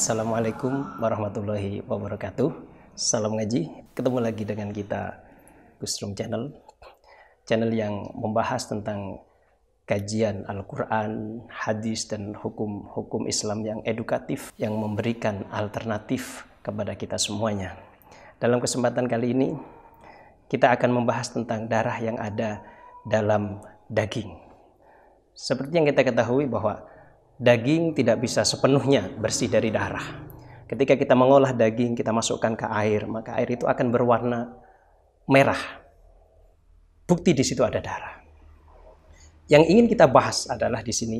Assalamualaikum warahmatullahi wabarakatuh. Salam ngaji. Ketemu lagi dengan kita Gusrum Channel. Channel yang membahas tentang kajian Al-Quran, hadis, dan hukum-hukum Islam yang edukatif, yang memberikan alternatif kepada kita semuanya. Dalam kesempatan kali ini, kita akan membahas tentang darah yang ada dalam daging. Seperti yang kita ketahui bahwa daging tidak bisa sepenuhnya bersih dari darah. Ketika kita mengolah daging, kita masukkan ke air, maka air itu akan berwarna merah. Bukti di situ ada darah. Yang ingin kita bahas adalah di sini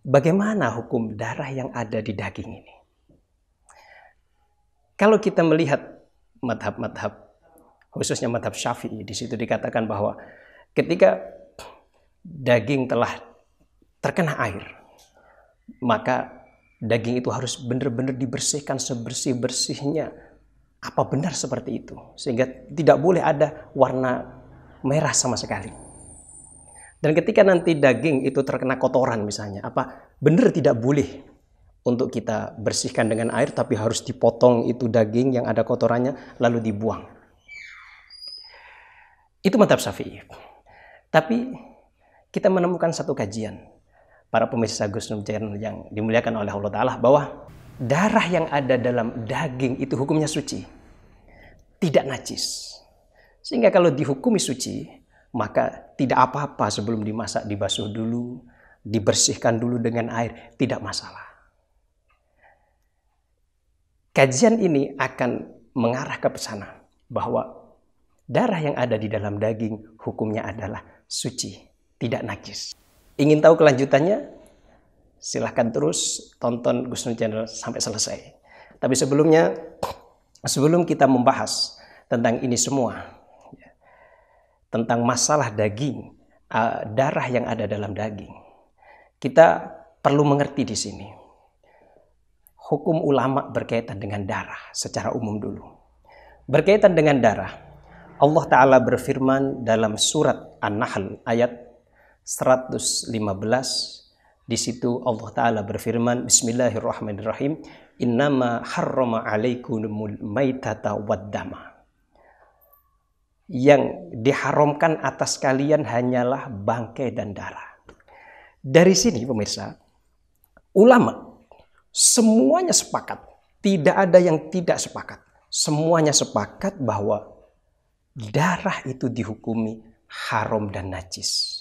bagaimana hukum darah yang ada di daging ini. Kalau kita melihat madhab-madhab, khususnya madhab syafi'i, di situ dikatakan bahwa ketika daging telah terkena air, maka daging itu harus benar-benar dibersihkan sebersih-bersihnya. Apa benar seperti itu? Sehingga tidak boleh ada warna merah sama sekali. Dan ketika nanti daging itu terkena kotoran misalnya, apa benar tidak boleh untuk kita bersihkan dengan air tapi harus dipotong itu daging yang ada kotorannya lalu dibuang. Itu mantap Syafi'i. Tapi kita menemukan satu kajian para pemirsa Gus Nur Channel yang dimuliakan oleh Allah Ta'ala bahwa darah yang ada dalam daging itu hukumnya suci. Tidak najis. Sehingga kalau dihukumi suci, maka tidak apa-apa sebelum dimasak dibasuh dulu, dibersihkan dulu dengan air, tidak masalah. Kajian ini akan mengarah ke sana bahwa darah yang ada di dalam daging hukumnya adalah suci, tidak najis. Ingin tahu kelanjutannya? Silahkan terus tonton Gus Channel sampai selesai. Tapi sebelumnya, sebelum kita membahas tentang ini semua, ya, tentang masalah daging, darah yang ada dalam daging, kita perlu mengerti di sini. Hukum ulama berkaitan dengan darah secara umum dulu. Berkaitan dengan darah, Allah Ta'ala berfirman dalam surat An-Nahl ayat 115 di situ Allah taala berfirman Bismillahirrahmanirrahim innama harrama alaikumul maitata waddama yang diharamkan atas kalian hanyalah bangkai dan darah. Dari sini pemirsa, ulama semuanya sepakat, tidak ada yang tidak sepakat. Semuanya sepakat bahwa darah itu dihukumi haram dan najis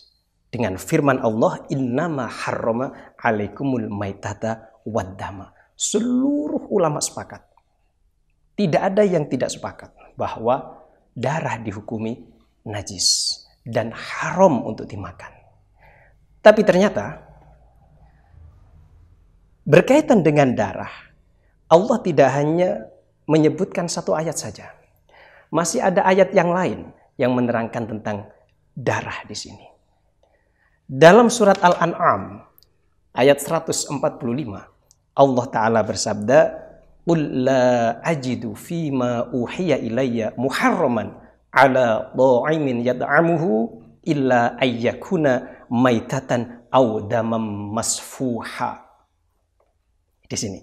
dengan firman Allah innama harrama alaikumul maitata waddama. Seluruh ulama sepakat. Tidak ada yang tidak sepakat bahwa darah dihukumi najis dan haram untuk dimakan. Tapi ternyata berkaitan dengan darah, Allah tidak hanya menyebutkan satu ayat saja. Masih ada ayat yang lain yang menerangkan tentang darah di sini. Dalam surat Al-An'am ayat 145 Allah taala bersabda Qul la ajidu fima uhiya ilayya muharraman ala dha'imin yad'amuhu illa ayyakuna maitatan aw damam masfuha. Di sini.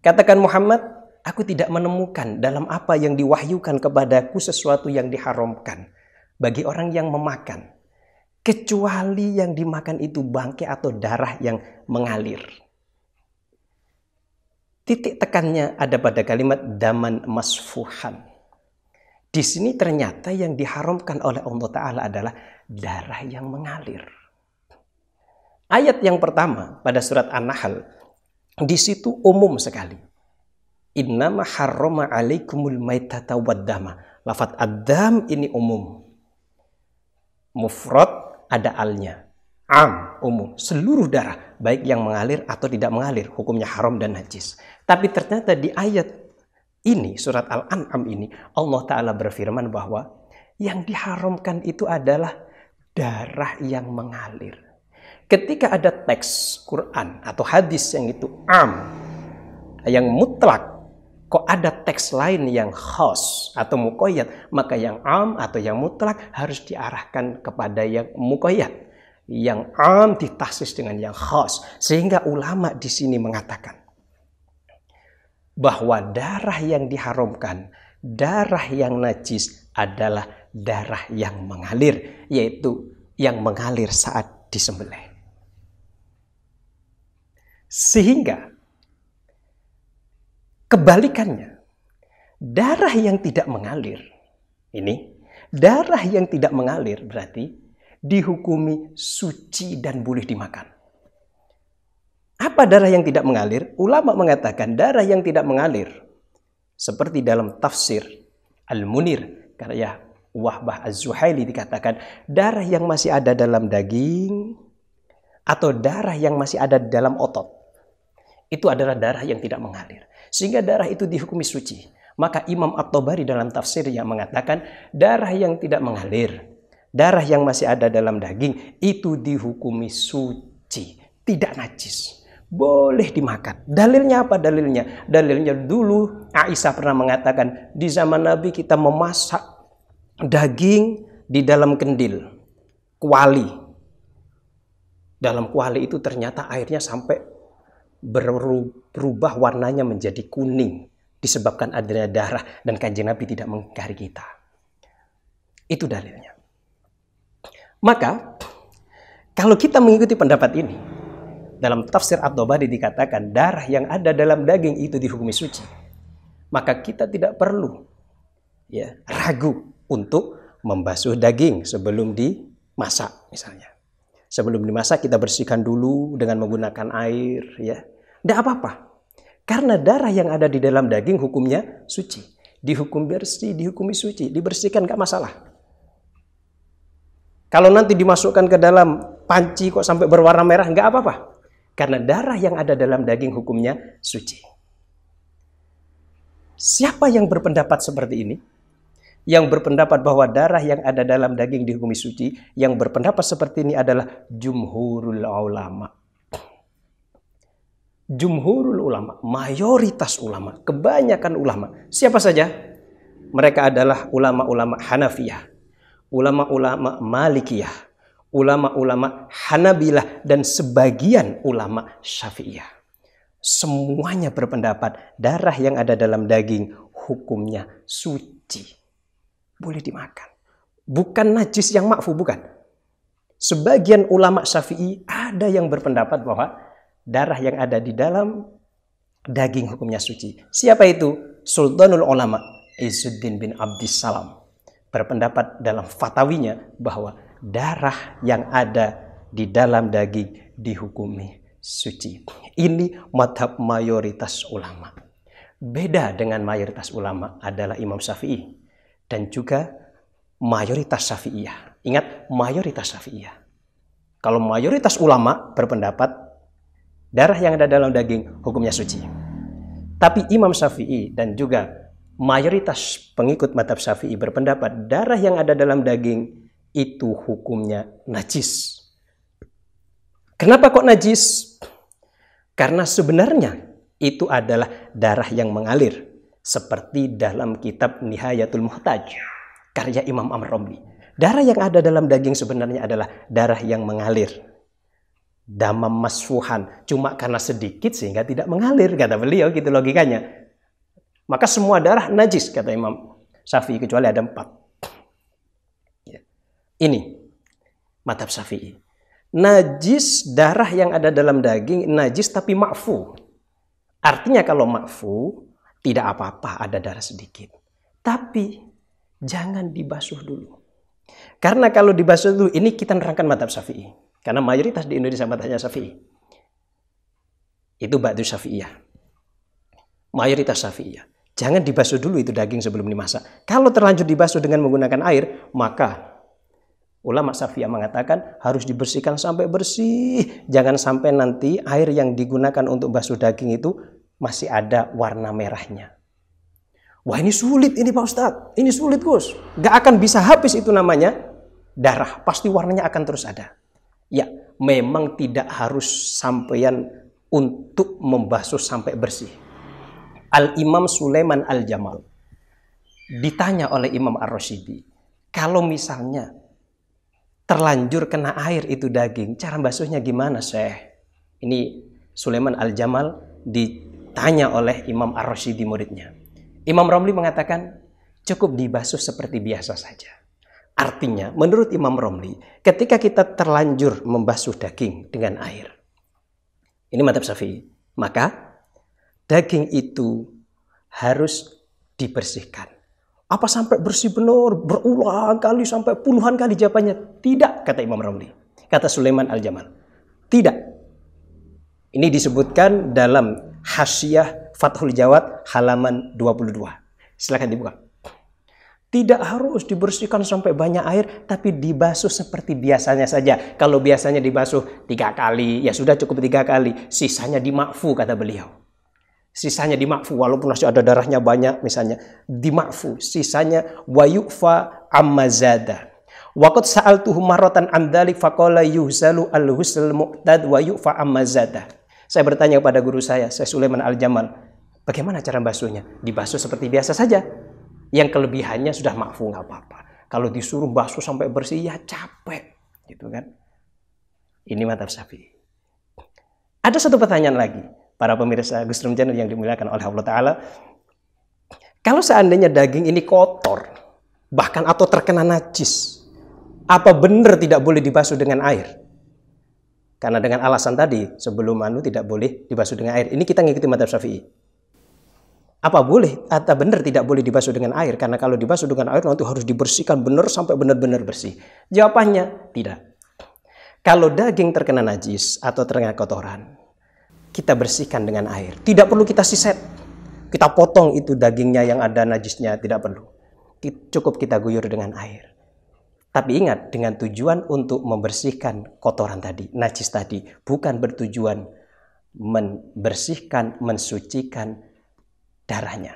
Katakan Muhammad, aku tidak menemukan dalam apa yang diwahyukan kepadaku sesuatu yang diharamkan bagi orang yang memakan kecuali yang dimakan itu bangkai atau darah yang mengalir. Titik tekannya ada pada kalimat daman masfuhan. Di sini ternyata yang diharamkan oleh Allah Ta'ala adalah darah yang mengalir. Ayat yang pertama pada surat An-Nahl, di situ umum sekali. Innama harrama alaikumul maitata waddama. Lafat adam ini umum. Mufrad ada alnya. Am, umum, seluruh darah, baik yang mengalir atau tidak mengalir, hukumnya haram dan najis. Tapi ternyata di ayat ini, surat Al-An'am ini, Allah Ta'ala berfirman bahwa yang diharamkan itu adalah darah yang mengalir. Ketika ada teks Quran atau hadis yang itu am, yang mutlak kok ada teks lain yang khas atau mukoyat, maka yang am atau yang mutlak harus diarahkan kepada yang mukoyat. Yang am ditasis dengan yang khas. Sehingga ulama di sini mengatakan, bahwa darah yang diharamkan, darah yang najis adalah darah yang mengalir, yaitu yang mengalir saat disembelih. Sehingga kebalikannya, darah yang tidak mengalir, ini darah yang tidak mengalir berarti dihukumi suci dan boleh dimakan. Apa darah yang tidak mengalir? Ulama mengatakan darah yang tidak mengalir. Seperti dalam tafsir Al-Munir, karya Wahbah Az-Zuhaili dikatakan, darah yang masih ada dalam daging atau darah yang masih ada dalam otot. Itu adalah darah yang tidak mengalir. Sehingga darah itu dihukumi suci. Maka Imam At-Tabari dalam tafsir yang mengatakan darah yang tidak mengalir, darah yang masih ada dalam daging itu dihukumi suci, tidak najis boleh dimakan. Dalilnya apa dalilnya? Dalilnya dulu Aisyah pernah mengatakan di zaman Nabi kita memasak daging di dalam kendil, kuali. Dalam kuali itu ternyata airnya sampai berubah warnanya menjadi kuning disebabkan adanya darah dan kanjeng Nabi tidak mengingkari kita. Itu dalilnya. Maka kalau kita mengikuti pendapat ini, dalam tafsir At-Tabari dikatakan darah yang ada dalam daging itu dihukumi suci. Maka kita tidak perlu ya ragu untuk membasuh daging sebelum dimasak misalnya. Sebelum dimasak kita bersihkan dulu dengan menggunakan air ya. Tidak apa-apa. Karena darah yang ada di dalam daging hukumnya suci. Dihukum bersih, dihukumi suci, dibersihkan gak masalah. Kalau nanti dimasukkan ke dalam panci kok sampai berwarna merah nggak apa-apa. Karena darah yang ada dalam daging hukumnya suci. Siapa yang berpendapat seperti ini? Yang berpendapat bahwa darah yang ada dalam daging dihukumi suci, yang berpendapat seperti ini adalah jumhurul ulama. Jumhurul ulama, mayoritas ulama, kebanyakan ulama. Siapa saja? Mereka adalah ulama-ulama Hanafiyah, ulama-ulama Malikiyah, ulama-ulama Hanabilah dan sebagian ulama Syafi'iyah. Semuanya berpendapat darah yang ada dalam daging hukumnya suci. Boleh dimakan. Bukan najis yang makfu, bukan. Sebagian ulama Syafi'i ada yang berpendapat bahwa darah yang ada di dalam daging hukumnya suci. Siapa itu? Sultanul Ulama Izzuddin bin Abdissalam berpendapat dalam fatawinya bahwa darah yang ada di dalam daging dihukumi suci. Ini madhab mayoritas ulama. Beda dengan mayoritas ulama adalah Imam Syafi'i dan juga mayoritas Syafi'iyah. Ingat mayoritas Syafi'iyah. Kalau mayoritas ulama berpendapat darah yang ada dalam daging hukumnya suci. Tapi Imam Syafi'i dan juga mayoritas pengikut madhab Syafi'i berpendapat darah yang ada dalam daging itu hukumnya najis. Kenapa kok najis? Karena sebenarnya itu adalah darah yang mengalir seperti dalam kitab Nihayatul Muhtaj karya Imam Amr Romli. Darah yang ada dalam daging sebenarnya adalah darah yang mengalir. Damam masfuhan. Cuma karena sedikit sehingga tidak mengalir. Kata beliau gitu logikanya. Maka semua darah najis kata Imam Syafi'i kecuali ada empat. Ini madhab syafi'i. Najis darah yang ada dalam daging najis tapi makfu. Artinya kalau makfu tidak apa-apa ada darah sedikit. Tapi jangan dibasuh dulu. Karena kalau dibasuh dulu ini kita nerangkan madhab syafi'i. Karena mayoritas di Indonesia madhabnya syafi'i. Itu batu syafi'iyah. Mayoritas syafi'iyah. Jangan dibasuh dulu itu daging sebelum dimasak. Kalau terlanjur dibasuh dengan menggunakan air, maka Ulama Syafi'iyah mengatakan harus dibersihkan sampai bersih. Jangan sampai nanti air yang digunakan untuk basuh daging itu masih ada warna merahnya. Wah ini sulit ini Pak Ustadz. Ini sulit Gus. Gak akan bisa habis itu namanya darah. Pasti warnanya akan terus ada. Ya memang tidak harus sampean untuk membasuh sampai bersih. Al-Imam Sulaiman Al-Jamal ditanya oleh Imam Ar-Rasyidi. Kalau misalnya terlanjur kena air itu daging. Cara basuhnya gimana, Syekh? Ini Sulaiman Al-Jamal di ditanya oleh Imam Ar-Rasyidi muridnya. Imam Romli mengatakan cukup dibasuh seperti biasa saja. Artinya, menurut Imam Romli, ketika kita terlanjur membasuh daging dengan air, ini mantap Syafi'i, maka daging itu harus dibersihkan. Apa sampai bersih benar, berulang kali sampai puluhan kali jawabannya? Tidak, kata Imam Romli. Kata Sulaiman Al-Jamal. Tidak. Ini disebutkan dalam Hasyiah Fathul Jawad halaman 22. Silahkan dibuka. Tidak harus dibersihkan sampai banyak air, tapi dibasuh seperti biasanya saja. Kalau biasanya dibasuh tiga kali, ya sudah cukup tiga kali. Sisanya dimakfu, kata beliau. Sisanya dimakfu, walaupun masih ada darahnya banyak misalnya. Dimakfu, sisanya wayufa ammazada. Waqad sa'altuhu marratan an dzalik faqala yuhzalu al-husl mu'tad wa yufa ammazada. Saya bertanya kepada guru saya, saya Sulaiman Al-Jamal, bagaimana cara basuhnya? Dibasuh seperti biasa saja. Yang kelebihannya sudah makfu nggak apa-apa. Kalau disuruh basuh sampai bersih ya capek, gitu kan? Ini mata sapi. Ada satu pertanyaan lagi, para pemirsa Gustrum Channel yang dimuliakan oleh Allah Taala. Kalau seandainya daging ini kotor, bahkan atau terkena najis, apa benar tidak boleh dibasuh dengan air? Karena dengan alasan tadi, sebelum manu tidak boleh dibasuh dengan air. Ini kita ngikuti madhab syafi'i. Apa boleh atau benar tidak boleh dibasuh dengan air? Karena kalau dibasuh dengan air nanti harus dibersihkan benar sampai benar-benar bersih. Jawabannya tidak. Kalau daging terkena najis atau terkena kotoran, kita bersihkan dengan air. Tidak perlu kita siset. Kita potong itu dagingnya yang ada najisnya, tidak perlu. Cukup kita guyur dengan air. Tapi ingat dengan tujuan untuk membersihkan kotoran tadi, najis tadi, bukan bertujuan membersihkan, mensucikan darahnya.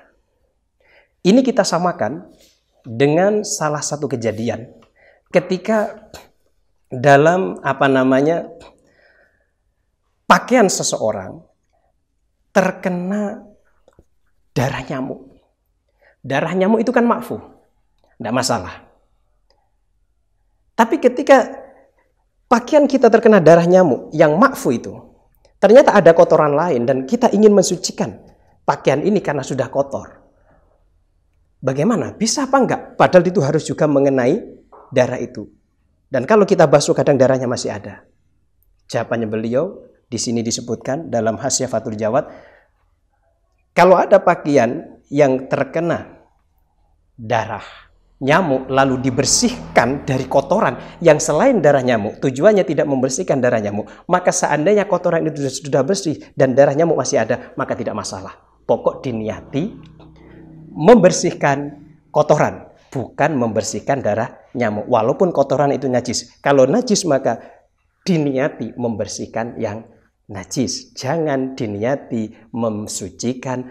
Ini kita samakan dengan salah satu kejadian ketika dalam apa namanya pakaian seseorang terkena darah nyamuk. Darah nyamuk itu kan makfu, tidak masalah. Tapi ketika pakaian kita terkena darah nyamuk yang makfu itu, ternyata ada kotoran lain dan kita ingin mensucikan pakaian ini karena sudah kotor. Bagaimana? Bisa apa enggak? Padahal itu harus juga mengenai darah itu. Dan kalau kita basuh kadang darahnya masih ada. Jawabannya beliau di sini disebutkan dalam Hasya Fatul Jawad. Kalau ada pakaian yang terkena darah nyamuk lalu dibersihkan dari kotoran yang selain darah nyamuk, tujuannya tidak membersihkan darah nyamuk, maka seandainya kotoran itu sudah bersih dan darah nyamuk masih ada, maka tidak masalah. Pokok diniati membersihkan kotoran, bukan membersihkan darah nyamuk. Walaupun kotoran itu najis. Kalau najis maka diniati membersihkan yang najis. Jangan diniati mensucikan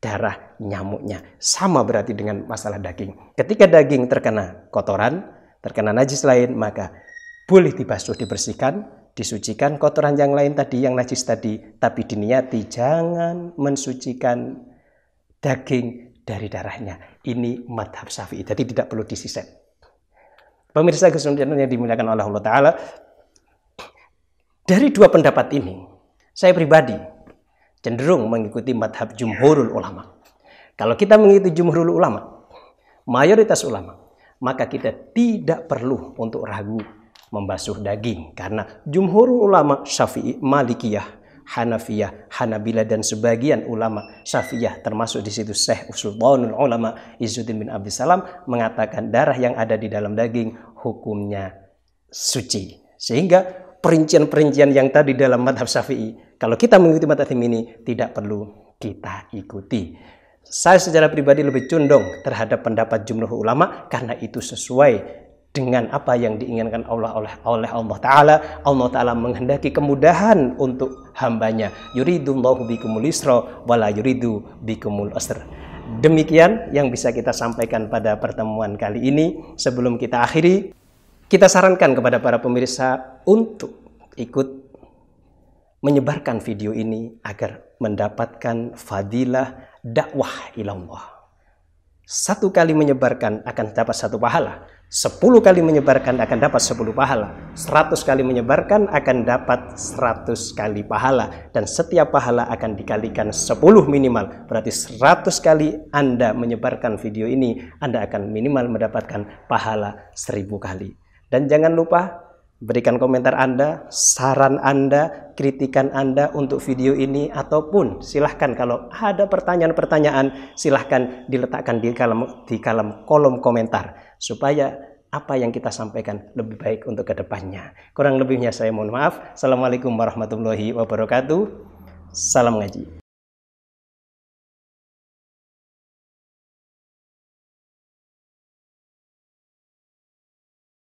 darah nyamuknya. Sama berarti dengan masalah daging. Ketika daging terkena kotoran, terkena najis lain, maka boleh dibasuh, dibersihkan, disucikan kotoran yang lain tadi, yang najis tadi, tapi diniati jangan mensucikan daging dari darahnya. Ini madhab syafi'i, jadi tidak perlu disisat. Pemirsa kesulitan yang dimuliakan oleh Allah Ta'ala, dari dua pendapat ini, saya pribadi cenderung mengikuti madhab jumhurul ulama. Kalau kita mengikuti jumhurul ulama, mayoritas ulama, maka kita tidak perlu untuk ragu membasuh daging. Karena jumhurul ulama syafi'i, malikiyah, Hanafiyah, Hanabila dan sebagian ulama Syafi'iyah termasuk di situ Syekh Sultanul Ulama Izzuddin bin Abdul Salam mengatakan darah yang ada di dalam daging hukumnya suci. Sehingga perincian-perincian yang tadi dalam madhab Syafi'i kalau kita mengikuti mata ini tidak perlu kita ikuti. Saya secara pribadi lebih condong terhadap pendapat jumlah ulama karena itu sesuai dengan apa yang diinginkan Allah oleh oleh Allah Taala. Allah Taala menghendaki kemudahan untuk hambanya. Yuridullahu bikumul isra wala yuridu bikumul asr. Demikian yang bisa kita sampaikan pada pertemuan kali ini. Sebelum kita akhiri, kita sarankan kepada para pemirsa untuk ikut menyebarkan video ini agar mendapatkan fadilah dakwah ilallah. satu kali menyebarkan akan dapat satu pahala. Sepuluh kali menyebarkan akan dapat sepuluh pahala. Seratus kali menyebarkan akan dapat seratus kali pahala. Dan setiap pahala akan dikalikan sepuluh minimal. Berarti seratus kali Anda menyebarkan video ini, Anda akan minimal mendapatkan pahala seribu kali. Dan jangan lupa berikan komentar Anda, saran Anda, kritikan Anda untuk video ini ataupun silahkan kalau ada pertanyaan-pertanyaan silahkan diletakkan di kolom di kolom kolom komentar supaya apa yang kita sampaikan lebih baik untuk ke depannya. Kurang lebihnya saya mohon maaf. Assalamualaikum warahmatullahi wabarakatuh. Salam ngaji.